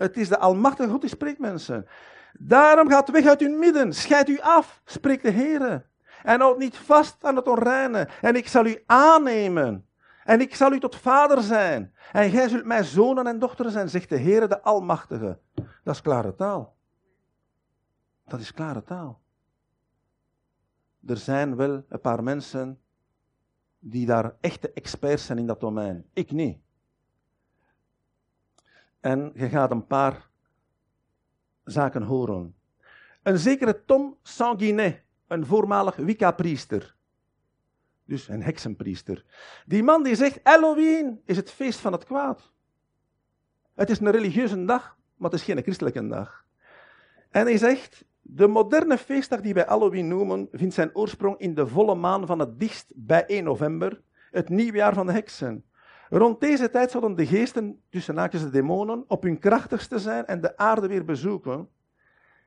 Het is de Almachtige God die spreekt, mensen. Daarom gaat weg uit hun midden, scheid u af, spreekt de Heere. En houd niet vast aan het onreine. En ik zal u aannemen. En ik zal u tot vader zijn. En gij zult mijn zonen en dochteren zijn, zegt de Heere, de Almachtige. Dat is klare taal. Dat is klare taal. Er zijn wel een paar mensen die daar echte experts zijn in dat domein. Ik niet. En je gaat een paar zaken horen. Een zekere Tom Sanguinet, een voormalig Wicca-priester. Dus een heksenpriester. Die man die zegt, Halloween is het feest van het kwaad. Het is een religieuze dag, maar het is geen christelijke dag. En hij zegt, de moderne feestdag die wij Halloween noemen, vindt zijn oorsprong in de volle maan van het dichtst bij 1 november, het nieuwjaar van de heksen. Rond deze tijd zouden de geesten, tussen haakjes de demonen, op hun krachtigste zijn en de aarde weer bezoeken.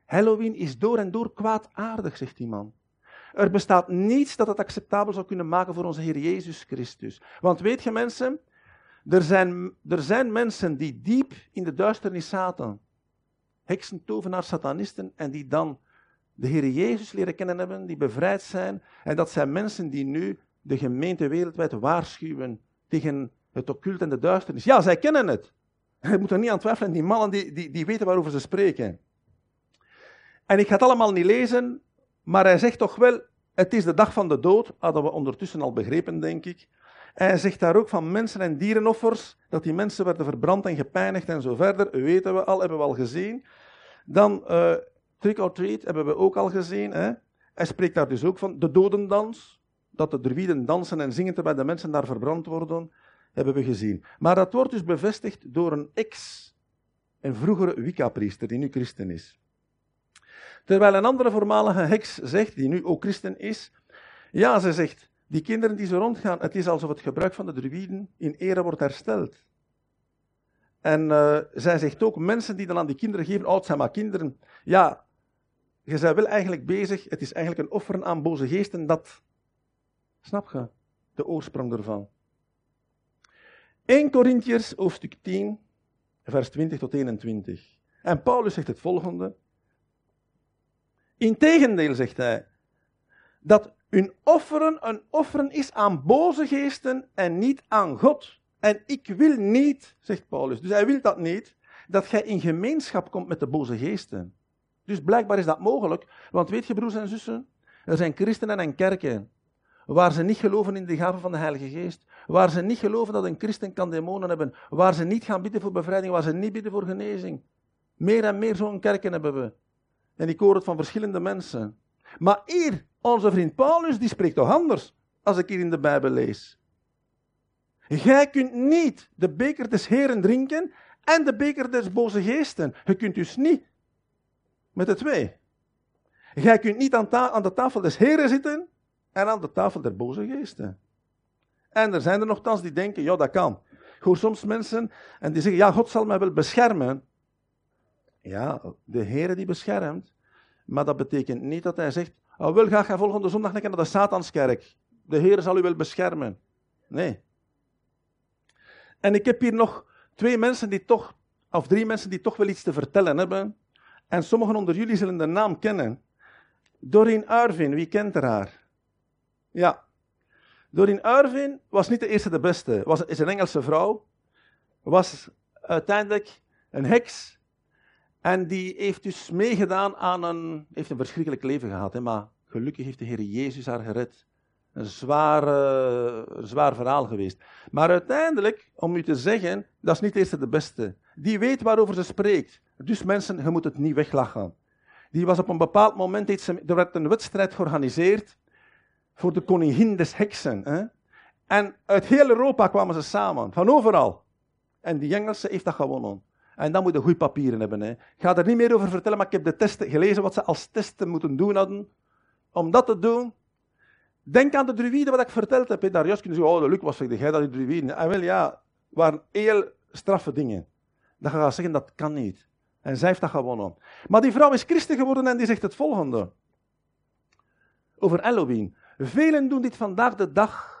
Halloween is door en door kwaadaardig, zegt die man. Er bestaat niets dat het acceptabel zou kunnen maken voor onze Heer Jezus Christus. Want weet je mensen, er zijn, er zijn mensen die diep in de duisternis zaten heksen, tovenaars, satanisten, en die dan de Heer Jezus leren kennen hebben, die bevrijd zijn. En dat zijn mensen die nu de gemeente wereldwijd waarschuwen tegen het occult en de duisternis. Ja, zij kennen het. Je moet er niet aan twijfelen. Die mannen die, die, die weten waarover ze spreken. En ik ga het allemaal niet lezen, maar hij zegt toch wel, het is de dag van de dood, hadden we ondertussen al begrepen, denk ik. Hij zegt daar ook van mensen- en dierenoffers, dat die mensen werden verbrand en gepijnigd en zo verder, weten we al, hebben we al gezien. Dan uh, trick or treat hebben we ook al gezien. Hè? Hij spreekt daar dus ook van de dodendans, dat de druiden dansen en zingen terwijl de mensen daar verbrand worden, hebben we gezien. Maar dat wordt dus bevestigd door een ex, een vroegere Wicca-priester, die nu christen is. Terwijl een andere voormalige heks zegt, die nu ook christen is, ja, ze zegt, die kinderen die zo rondgaan, het is alsof het gebruik van de druïden in ere wordt hersteld. En uh, zij zegt ook, mensen die dan aan die kinderen geven, oud zijn maar kinderen, ja, je bent wel eigenlijk bezig, het is eigenlijk een offeren aan boze geesten, dat, snap je, de oorsprong ervan. 1 Corinthiërs, hoofdstuk 10, vers 20 tot 21. En Paulus zegt het volgende. Integendeel, zegt hij, dat hun offeren een offeren is aan boze geesten en niet aan God. En ik wil niet, zegt Paulus, dus hij wil dat niet, dat jij in gemeenschap komt met de boze geesten. Dus blijkbaar is dat mogelijk, want weet je, broers en zussen, er zijn christenen en kerken waar ze niet geloven in de gaven van de Heilige Geest, waar ze niet geloven dat een christen kan demonen hebben, waar ze niet gaan bidden voor bevrijding, waar ze niet bidden voor genezing. Meer en meer zo'n kerken hebben we. En ik hoor het van verschillende mensen. Maar hier, onze vriend Paulus, die spreekt toch anders, als ik hier in de Bijbel lees. Jij kunt niet de beker des Heren drinken en de beker des boze geesten. Je kunt dus niet met de twee. Jij kunt niet aan, aan de tafel des Heren zitten en aan de tafel der boze geesten. En er zijn er nogthans die denken, ja dat kan. Ik hoor soms mensen en die zeggen, ja God zal mij wel beschermen. Ja, de Heer die beschermt. Maar dat betekent niet dat hij zegt, oh, wel ga je volgende zondag naar de Satanskerk. De Heer zal u wel beschermen. Nee. En ik heb hier nog twee mensen die toch, of drie mensen die toch wel iets te vertellen hebben. En sommigen onder jullie zullen de naam kennen. Doreen Arvin, wie kent haar? Ja. Doreen Arvin was niet de eerste de beste. Was, is een Engelse vrouw. Was uiteindelijk een heks en die heeft dus meegedaan aan een, heeft een verschrikkelijk leven gehad. Hè, maar gelukkig heeft de Heer Jezus haar gered. Een zwaar, zwaar verhaal geweest. Maar uiteindelijk, om u te zeggen, dat is niet eerst de beste. Die weet waarover ze spreekt. Dus mensen, je moet het niet weglachen. Die was op een bepaald moment, er werd een wedstrijd georganiseerd voor de koningin des heksen. Hè? En uit heel Europa kwamen ze samen, van overal. En die Engelse heeft dat gewonnen. En dan moet je goede papieren hebben. Hè. Ik ga er niet meer over vertellen, maar ik heb de testen gelezen wat ze als testen moeten doen hadden. Om dat te doen, denk aan de druïden wat ik verteld heb. Hè. Daar juist kunnen zeggen, oh, Luc, was jij dat, die druïden? En wel ja, waren heel straffe dingen. Dat je gaat zeggen, dat kan niet. En zij heeft dat gewonnen. Maar die vrouw is christen geworden en die zegt het volgende. Over Halloween. Velen doen dit vandaag de dag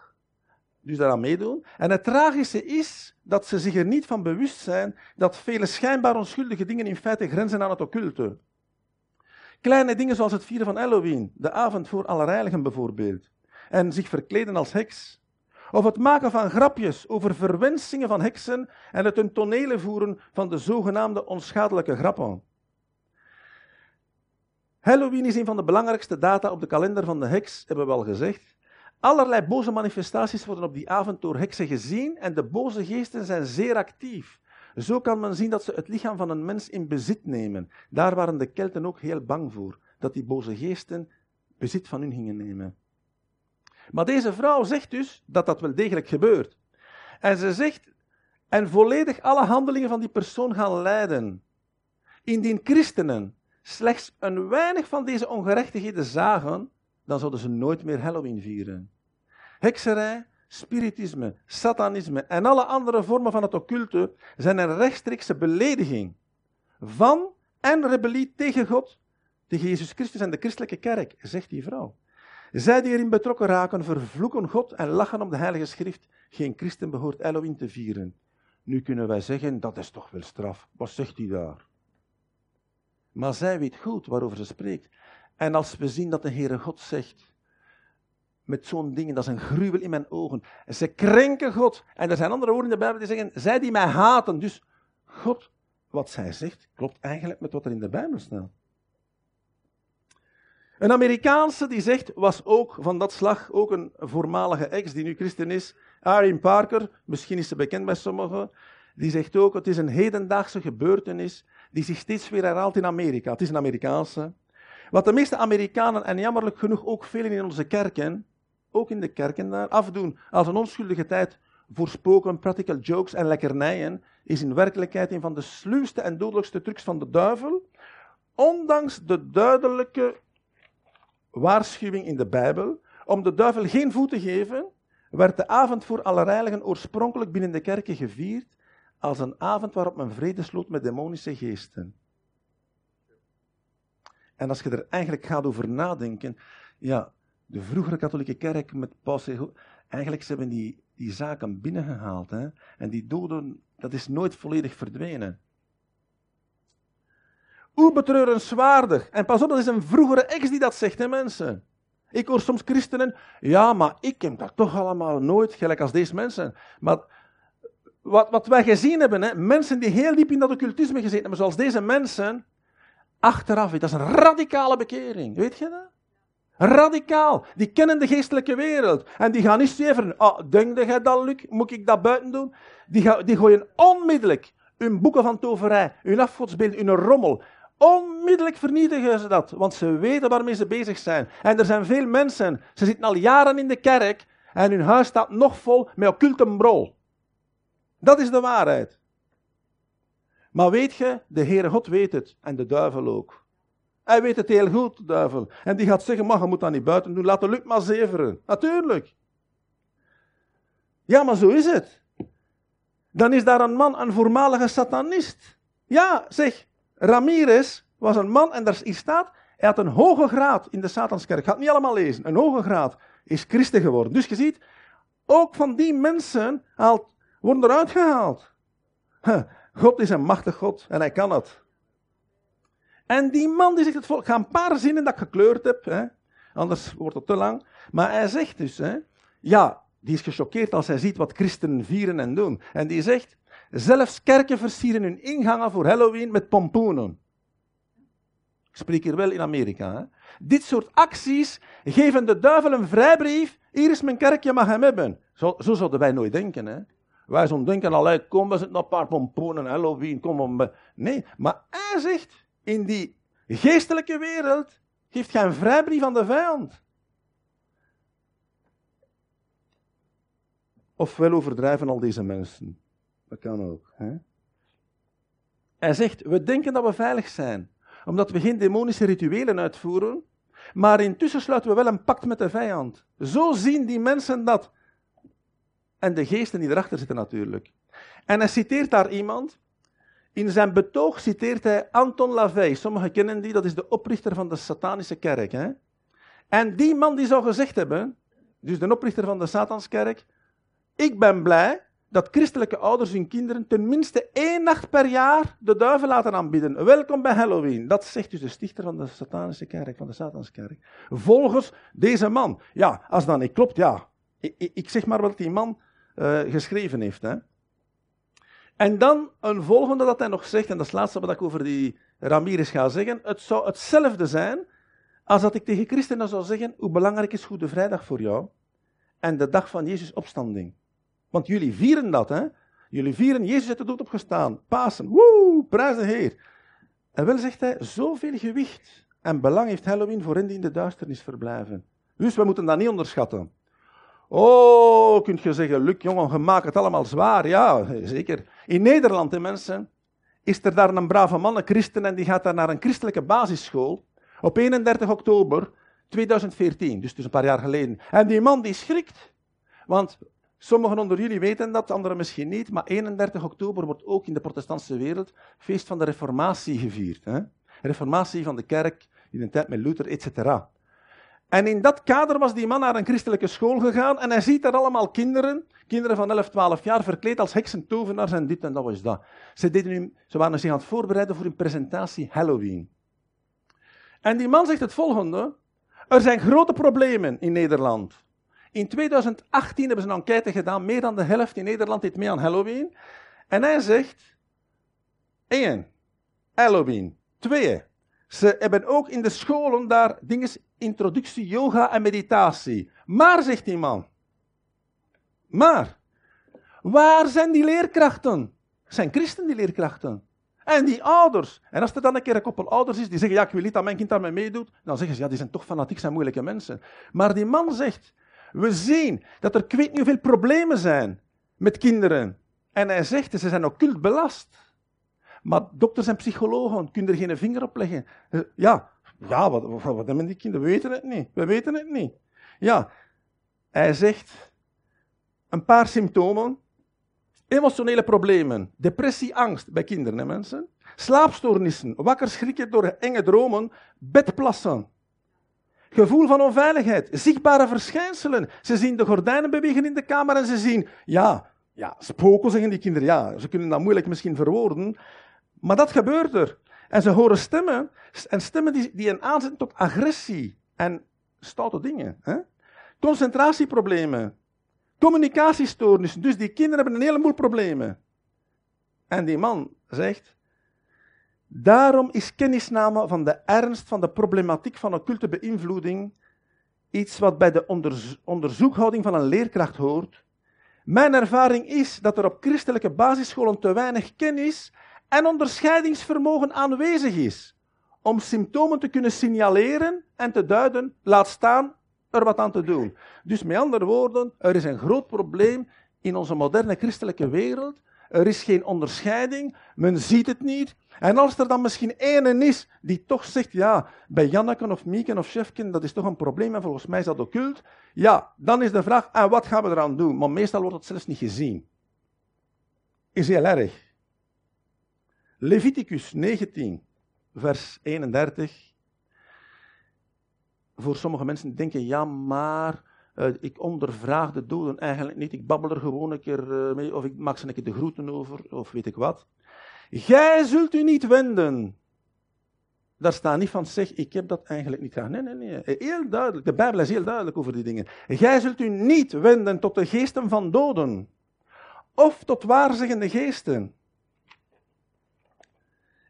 dus daaraan meedoen. En het tragische is dat ze zich er niet van bewust zijn dat vele schijnbaar onschuldige dingen in feite grenzen aan het occulte. Kleine dingen zoals het vieren van Halloween, de avond voor Allerheiligen bijvoorbeeld, en zich verkleden als heks. Of het maken van grapjes over verwensingen van heksen en het een tonele voeren van de zogenaamde onschadelijke grappen. Halloween is een van de belangrijkste data op de kalender van de heks, hebben we al gezegd. Allerlei boze manifestaties worden op die avond door heksen gezien en de boze geesten zijn zeer actief. Zo kan men zien dat ze het lichaam van een mens in bezit nemen. Daar waren de Kelten ook heel bang voor, dat die boze geesten bezit van hun gingen nemen. Maar deze vrouw zegt dus dat dat wel degelijk gebeurt. En ze zegt, en volledig alle handelingen van die persoon gaan leiden. Indien christenen slechts een weinig van deze ongerechtigheden zagen, dan zouden ze nooit meer Halloween vieren. Hekserij, spiritisme, satanisme en alle andere vormen van het occulte zijn een rechtstreekse belediging van en rebellie tegen God, tegen Jezus Christus en de christelijke kerk, zegt die vrouw. Zij die erin betrokken raken, vervloeken God en lachen om de Heilige Schrift. Geen christen behoort Halloween te vieren. Nu kunnen wij zeggen, dat is toch wel straf. Wat zegt hij daar? Maar zij weet goed waarover ze spreekt. En als we zien dat de Heere God zegt, met zo'n dingen, dat is een gruwel in mijn ogen. En ze krenken God. En er zijn andere woorden in de Bijbel die zeggen, zij die mij haten. Dus God, wat zij zegt, klopt eigenlijk met wat er in de Bijbel staat. Een Amerikaanse die zegt, was ook van dat slag, ook een voormalige ex die nu christen is, Arjen Parker, misschien is ze bekend bij sommigen, die zegt ook, het is een hedendaagse gebeurtenis die zich steeds weer herhaalt in Amerika. Het is een Amerikaanse. Wat de meeste Amerikanen, en jammerlijk genoeg ook velen in onze kerken, ook in de kerken daar, afdoen als een onschuldige tijd voor spoken, practical jokes en lekkernijen, is in werkelijkheid een van de sluwste en dodelijkste trucs van de duivel. Ondanks de duidelijke waarschuwing in de Bijbel om de duivel geen voet te geven, werd de avond voor Allerheiligen oorspronkelijk binnen de kerken gevierd als een avond waarop men vrede sloot met demonische geesten. En als je er eigenlijk gaat over nadenken, ja, de vroegere katholieke kerk met Paus, eigenlijk ze hebben die, die zaken binnengehaald. Hè? En die doden, dat is nooit volledig verdwenen. Hoe betreurenswaardig. En pas op, dat is een vroegere ex die dat zegt, hè mensen. Ik hoor soms christenen, ja, maar ik heb dat toch allemaal nooit, gelijk als deze mensen. Maar wat, wat wij gezien hebben, hè, mensen die heel diep in dat occultisme gezeten hebben, zoals deze mensen, achteraf, dat is een radicale bekering. Weet je dat? Radicaal. Die kennen de geestelijke wereld. En die gaan niet zeven, ah, denk jij dat, Luc? Moet ik dat buiten doen? Die, die gooien onmiddellijk hun boeken van toverij, hun afgodsbeeld, hun rommel. Onmiddellijk vernietigen ze dat, want ze weten waarmee ze bezig zijn. En er zijn veel mensen, ze zitten al jaren in de kerk en hun huis staat nog vol met occulte brol. Dat is de waarheid. Maar weet je, de Heere God weet het en de duivel ook. Hij weet het heel goed, de duivel. En die gaat zeggen, maar je moet dat niet buiten doen, laat de lucht maar zeveren. Natuurlijk. Ja, maar zo is het. Dan is daar een man, een voormalige satanist. Ja, zeg, Ramirez was een man en daar staat, hij had een hoge graad in de Satanskerk. Ik niet allemaal lezen. Een hoge graad is christen geworden. Dus je ziet, ook van die mensen haalt, worden eruit gehaald. God is een machtig God en hij kan het. En die man die zegt het volk, ik ga een paar zinnen dat ik gekleurd heb, hè, anders wordt het te lang. Maar hij zegt dus, hè, ja, die is gechoqueerd als hij ziet wat christenen vieren en doen. En die zegt, zelfs kerken versieren hun ingangen voor Halloween met pompoenen. Ik spreek hier wel in Amerika. Hè. Dit soort acties geven de duivel een vrijbrief. Hier is mijn kerk, je mag hem hebben. Zo, zo zouden wij nooit denken. Hè. Wij zouden denken, allee, kom, we zitten een paar pompoenen, Halloween, kom om. Nee, maar hij zegt, in die geestelijke wereld geeft gij een vrijbrief aan de vijand. Ofwel overdrijven al deze mensen. Dat kan ook. Hè? Hij zegt, we denken dat we veilig zijn, omdat we geen demonische rituelen uitvoeren, maar intussen sluiten we wel een pact met de vijand. Zo zien die mensen dat. En de geesten die erachter zitten natuurlijk. En hij citeert daar iemand. In zijn betoog citeert hij Anton LaVey. Sommigen kennen die, dat is de oprichter van de satanische kerk. Hè? En die man die zou gezegd hebben, dus de oprichter van de Satanskerk, ik ben blij dat christelijke ouders hun kinderen tenminste één nacht per jaar de duivel laten aanbidden. Welkom bij Halloween. Dat zegt dus de stichter van de satanische kerk, van de Satanskerk. Volgens deze man. Ja, als dat niet klopt, ja. Ik, ik zeg maar wat die man uh, geschreven heeft. Hè. En dan een volgende dat hij nog zegt, en dat is het laatste wat ik over die Ramirez ga zeggen. Het zou hetzelfde zijn als dat ik tegen christenen zou zeggen, hoe belangrijk is Goede Vrijdag voor jou? En de dag van Jezus opstanding. Want jullie vieren dat, hè? Jullie vieren Jezus uit de dood opgestaan. Pasen. Woe, prijs de Heer. En wel zegt hij, zoveel gewicht en belang heeft Halloween voor hen die in de duisternis verblijven. Dus we moeten dat niet onderschatten. Oh, kunt je zeggen, Luc, jongen, je maakt het allemaal zwaar. Ja, zeker. In Nederland, hè, mensen, is er daar een brave man, een christen, en die gaat daar naar een christelijke basisschool op 31 oktober 2014, dus, dus een paar jaar geleden. En die man die schrikt, want sommigen onder jullie weten dat, anderen misschien niet, maar 31 oktober wordt ook in de protestantse wereld feest van de reformatie gevierd. Hè? Reformatie van de kerk in de tijd met Luther, etc. En in dat kader was die man naar een christelijke school gegaan en hij ziet daar allemaal kinderen, kinderen van 11, 12 jaar, verkleed als heksen, tovenaars en dit en dat was dat. Ze, deden ze waren zich aan het voorbereiden voor een presentatie Halloween. En die man zegt het volgende. Er zijn grote problemen in Nederland. In 2018 hebben ze een enquête gedaan. Meer dan de helft in Nederland deed mee aan Halloween. En hij zegt: 1. Halloween. 2. Ze hebben ook in de scholen daar dingen, introductie yoga en meditatie. Maar, zegt die man, maar, waar zijn die leerkrachten? Zijn christen die leerkrachten? En die ouders. En als er dan een keer een koppel ouders is die zeggen, ja, ik wil niet dat mijn kind daarmee meedoet, dan zeggen ze, ja, die zijn toch fanatiek, zijn moeilijke mensen. Maar die man zegt, we zien dat er ik weet niet problemen zijn met kinderen. En hij zegt, ze zijn occult belast. Maar dokters en psychologen kunnen er geen vinger op leggen. Eh, ja, ja wat, wat, hebben die kinderen? We weten het niet. We weten het niet. Ja, hij zegt een paar symptomen. Emotionele problemen, depressie, angst bij kinderen en mensen. Slaapstoornissen, wakker schrikken door enge dromen, bedplassen. Gevoel van onveiligheid, zichtbare verschijnselen. Ze zien de gordijnen bewegen in de kamer en ze zien, ja, ja, spoken zeggen die kinderen. Ja, ze kunnen dat moeilijk misschien verwoorden, maar dat gebeurt er. En ze horen stemmen, en stemmen die, die een aanzetten tot agressie en stoute dingen. Hè? Concentratieproblemen, communicatiestoornissen. Dus die kinderen hebben een heleboel problemen. En die man zegt, daarom is kennisname van de ernst van de problematiek van occulte beïnvloeding iets wat bij de onderzoekhouding van een leerkracht hoort. Mijn ervaring is dat er op christelijke basisscholen te weinig kennis en onderscheidingsvermogen aanwezig is om symptomen te kunnen signaleren en te duiden, laat staan er wat aan te doen. Dus met andere woorden, er is een groot probleem in onze moderne christelijke wereld. Er is geen onderscheiding, men ziet het niet. En als er dan misschien één is die toch zegt, ja, bij Janneken of Mieken of Chefken, dat is toch een probleem en volgens mij is dat occult. Ja, dan is de vraag, en wat gaan we eraan doen? Maar meestal wordt het zelfs niet gezien. Is heel erg. Leviticus 19, vers 31. Voor sommige mensen denken, ja, maar uh, ik ondervraag de doden eigenlijk niet. Ik babbel er gewoon een keer uh, mee, of ik maak ze een keer de groeten over, of weet ik wat. Gij zult u niet wenden. Daar staat niet van, zeg, ik heb dat eigenlijk niet gedaan. Nee, nee, nee. Heel duidelijk. De Bijbel is heel duidelijk over die dingen. Gij zult u niet wenden tot de geesten van doden. Of tot waarzeggende geesten.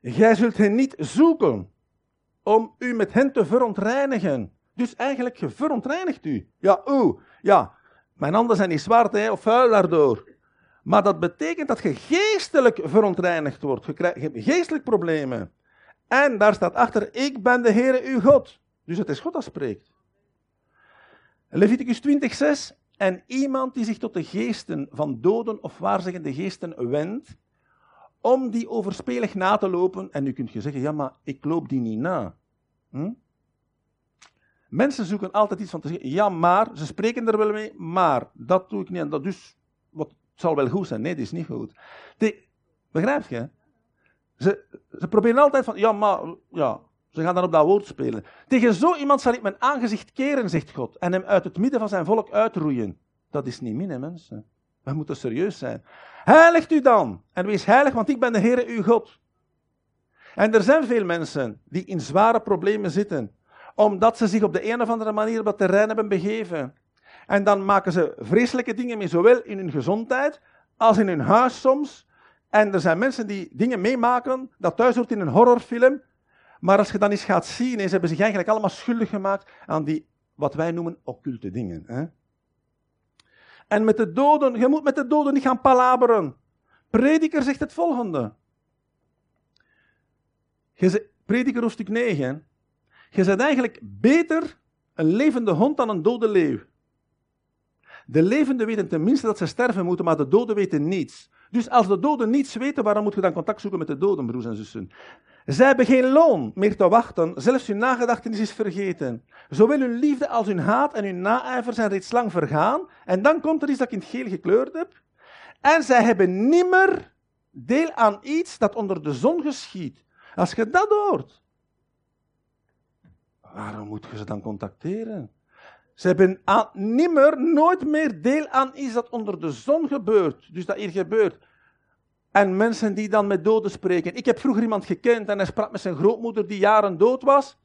Gij zult hen niet zoeken om u met hen te verontreinigen. Dus eigenlijk, je verontreinigt u. Ja, oeh, ja, mijn handen zijn niet zwart hè, of vuil daardoor. Maar dat betekent dat je geestelijk verontreinigd wordt. Je, krijgt, hebt geestelijk problemen. En daar staat achter, ik ben de Heere uw God. Dus het is God dat spreekt. Leviticus 20, 6. En iemand die zich tot de geesten van doden of waarzeggende geesten wendt, om die overspelig na te lopen. En nu kunt je zeggen, ja, maar ik loop die niet na. Hm? Mensen zoeken altijd iets van te zeggen, ja, maar, ze spreken er wel mee, maar, dat doe ik niet. En dat dus, wat, het zal wel goed zijn. Nee, dat is niet goed. Begrijp je? Ze, ze proberen altijd van, ja, maar, ja, ze gaan dan op dat woord spelen. Tegen zo iemand zal ik mijn aangezicht keren, zegt God, en hem uit het midden van zijn volk uitroeien. Dat is niet min, hè, mensen. We moeten serieus zijn. Heiligt u dan en wees heilig, want ik ben de Heere uw God. En er zijn veel mensen die in zware problemen zitten, omdat ze zich op de een of andere manier op het terrein hebben begeven. En dan maken ze vreselijke dingen mee, zowel in hun gezondheid als in hun huis soms. En er zijn mensen die dingen meemaken, dat thuis hoort in een horrorfilm. Maar als je dan eens gaat zien, ze hebben zich eigenlijk allemaal schuldig gemaakt aan die, wat wij noemen, occulte dingen. Hè? En met de doden, je moet met de doden niet gaan palaberen. Prediker zegt het volgende. Prediker hoofdstuk 9. Je bent eigenlijk beter een levende hond dan een dode leeuw. De levenden weten tenminste dat ze sterven moeten, maar de doden weten niets. Dus als de doden niets weten, waarom moet je dan contact zoeken met de doden, broers en zussen? Zij hebben geen loon meer te wachten, zelfs hun nagedachtenis is vergeten. Zowel hun liefde als hun haat en hun naijver zijn reeds lang vergaan. En dan komt er iets dat ik in het geel gekleurd heb. En zij hebben nimmer deel aan iets dat onder de zon geschiet. Als je dat hoort, waarom moet je ze dan contacteren? Ze hebben aan, nimmer, nooit meer deel aan iets dat onder de zon gebeurt. Dus dat hier gebeurt. En mensen die dan met doden spreken. Ik heb vroeger iemand gekend en hij sprak met zijn grootmoeder die jaren dood was.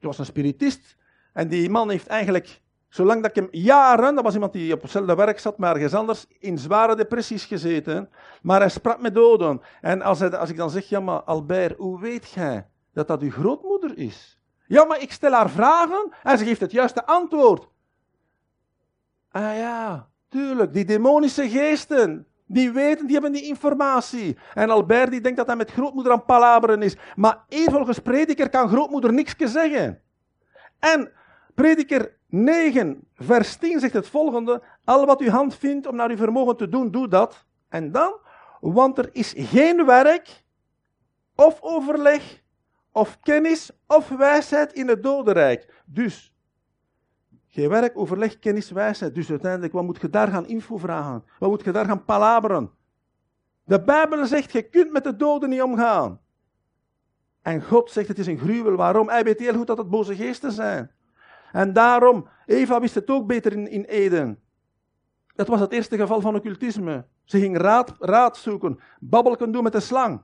was een spiritist. En die man heeft eigenlijk, zolang dat ik hem jaren, dat was iemand die op hetzelfde werk zat, maar ergens anders, in zware depressies gezeten. Maar hij sprak met doden. En als, hij, als ik dan zeg, ja maar Albert, hoe weet jij dat dat uw grootmoeder is? Ja, maar ik stel haar vragen en ze geeft het juiste antwoord. Ah ja, tuurlijk, die demonische geesten, die weten, die hebben die informatie. En Albert die denkt dat hij met grootmoeder aan palaberen is. Maar hier volgens prediker kan grootmoeder niks zeggen. En prediker 9, vers 10 zegt het volgende. Al wat uw hand vindt om naar uw vermogen te doen, doe dat. En dan, want er is geen werk of overleg of kennis of wijsheid in het dodenrijk. Dus geen werk, overleg, kennis, wijsheid. Dus uiteindelijk, wat moet je daar gaan info vragen? Wat moet je daar gaan palaberen? De Bijbel zegt, je kunt met de doden niet omgaan. En God zegt, het is een gruwel. Waarom? Hij weet heel goed dat het boze geesten zijn. En daarom, Eva wist het ook beter in, in Eden. Dat was het eerste geval van occultisme. Ze ging raad, raad zoeken, babbelken doen met de slang.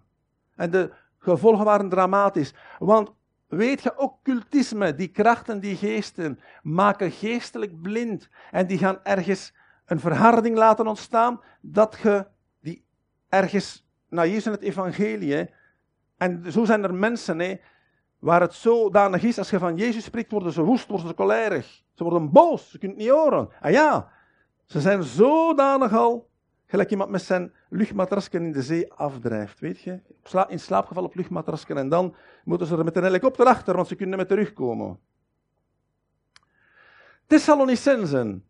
En de gevolgen waren dramatisch. Want Weet je, occultisme, die krachten, die geesten, maken geestelijk blind. En die gaan ergens een verharding laten ontstaan, dat je die ergens, nou Jezus in het evangelie, en zo zijn er mensen, hè, waar het zodanig is, als je van Jezus spreekt, worden ze woest, worden ze kolerig. Ze worden boos, ze kunnen het niet horen. Ah ja, ze zijn zodanig al Gelijk iemand met zijn luchtmatrasken in de zee afdrijft, weet je? In slaapgeval op luchtmatrasken en dan moeten ze er met een helikopter achter, want ze kunnen met terugkomen. Thessalonicensen.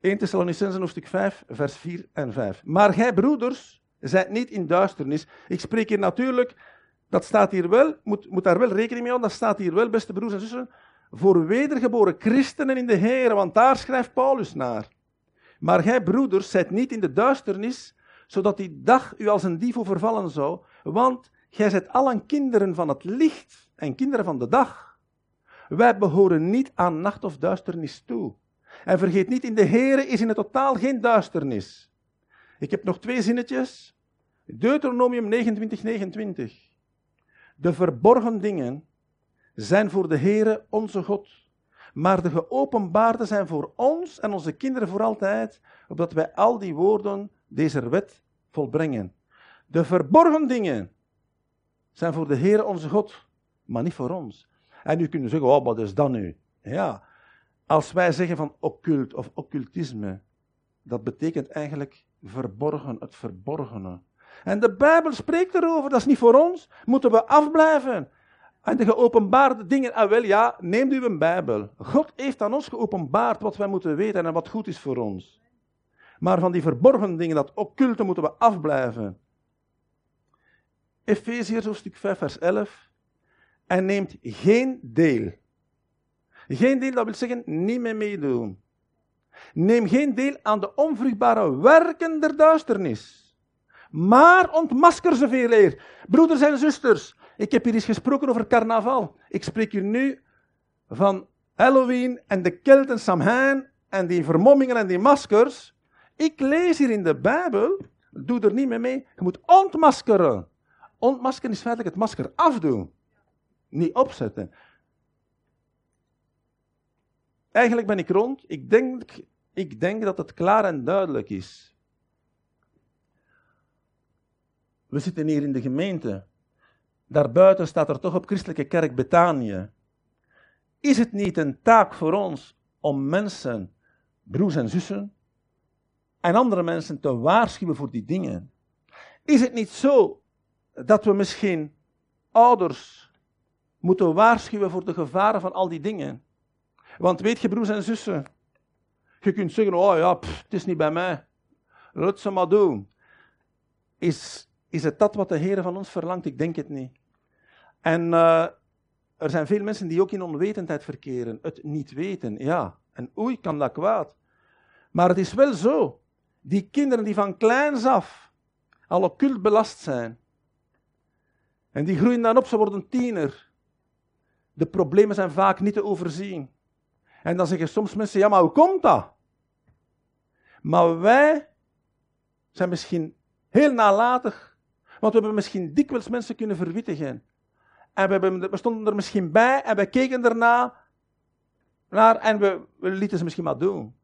1 Thessalonicensen hoofdstuk 5, vers 4 en 5. Maar gij broeders, zijt niet in duisternis. Ik spreek hier natuurlijk, dat staat hier wel, moet, moet daar wel rekening mee houden, dat staat hier wel, beste broers en zussen, voor wedergeboren christenen in de Heer, want daar schrijft Paulus naar. Maar gij, broeders, zijt niet in de duisternis, zodat die dag u als een dief vervallen zou, want gij zijt allen kinderen van het licht en kinderen van de dag. Wij behoren niet aan nacht of duisternis toe. En vergeet niet, in de Here is in het totaal geen duisternis. Ik heb nog twee zinnetjes. Deuteronomium 29, 29. De verborgen dingen zijn voor de Heere onze God maar de geopenbaarde zijn voor ons en onze kinderen voor altijd, opdat wij al die woorden deze wet volbrengen. De verborgen dingen zijn voor de Heer onze God, maar niet voor ons. En u kunt zeggen, oh, wat is dat nu? Ja, als wij zeggen van occult of occultisme, dat betekent eigenlijk verborgen, het verborgene. En de Bijbel spreekt erover, dat is niet voor ons, moeten we afblijven. En de geopenbaarde dingen, ah wel ja, neemt u een Bijbel. God heeft aan ons geopenbaard wat wij moeten weten en wat goed is voor ons. Maar van die verborgen dingen, dat occulte, moeten we afblijven. Efeziërs hoofdstuk 5 vers 11. En neemt geen deel. Geen deel, dat wil zeggen niet meer meedoen. Neem geen deel aan de onvruchtbare werken der duisternis. Maar ontmasker ze veel eer. Broeders en zusters, ik heb hier eens gesproken over carnaval. Ik spreek hier nu van Halloween en de Kelten Samhain en die vermommingen en die maskers. Ik lees hier in de Bijbel, doe er niet mee mee, je moet ontmaskeren. Ontmaskeren is feitelijk het masker afdoen, niet opzetten. Eigenlijk ben ik rond. Ik denk, ik denk dat het klaar en duidelijk is. We zitten hier in de gemeente. Daarbuiten staat er toch op Christelijke Kerk Betanië. Is het niet een taak voor ons om mensen, broers en zussen, en andere mensen te waarschuwen voor die dingen? Is het niet zo dat we misschien ouders moeten waarschuwen voor de gevaren van al die dingen? Want weet je, broers en zussen, je kunt zeggen, oh ja, het is niet bij mij. Laat ze maar doen. Is, is het dat wat de Heer van ons verlangt? Ik denk het niet. En uh, er zijn veel mensen die ook in onwetendheid verkeren. Het niet weten, ja. En oei, kan dat kwaad. Maar het is wel zo. Die kinderen die van kleins af al occult belast zijn. En die groeien dan op, ze worden tiener. De problemen zijn vaak niet te overzien. En dan zeggen soms mensen, ja, maar hoe komt dat? Maar wij zijn misschien heel nalatig, want we hebben misschien dikwijls mensen kunnen verwittigen. en we, hebben, stonden er misschien bij en we keken erna naar en we, we lieten ze misschien maar doen.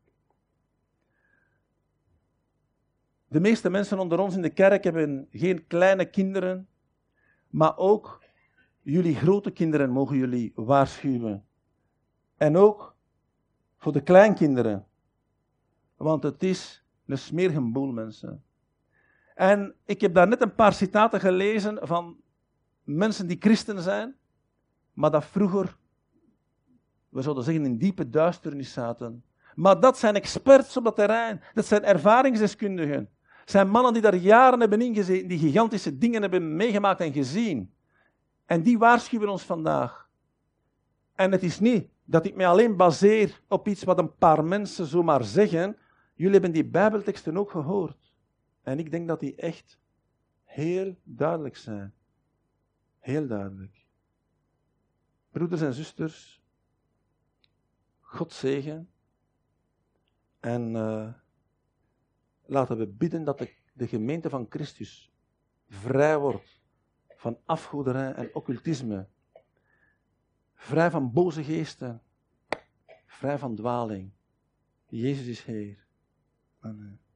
De meeste mensen onder ons in de kerk hebben geen kleine kinderen, maar ook jullie grote kinderen mogen jullie waarschuwen. En ook voor de kleinkinderen. Want het is een smerige boel, mensen. En ik heb daar net een paar citaten gelezen van mensen die christen zijn, maar dat vroeger, we zouden zeggen, in diepe duisternis zaten. Maar dat zijn experts op dat terrein. Dat zijn ervaringsdeskundigen. Zijn mannen die daar jaren hebben ingezeten, die gigantische dingen hebben meegemaakt en gezien. En die waarschuwen ons vandaag. En het is niet dat ik mij alleen baseer op iets wat een paar mensen zomaar zeggen. Jullie hebben die Bijbelteksten ook gehoord. En ik denk dat die echt heel duidelijk zijn. Heel duidelijk. Broeders en zusters, God zegen. En uh, laten we bidden dat de, de gemeente van Christus vrij wordt van afgoederij en occultisme. Vrij van boze geesten. Vrij van dwaling. Jezus is Heer. Amen.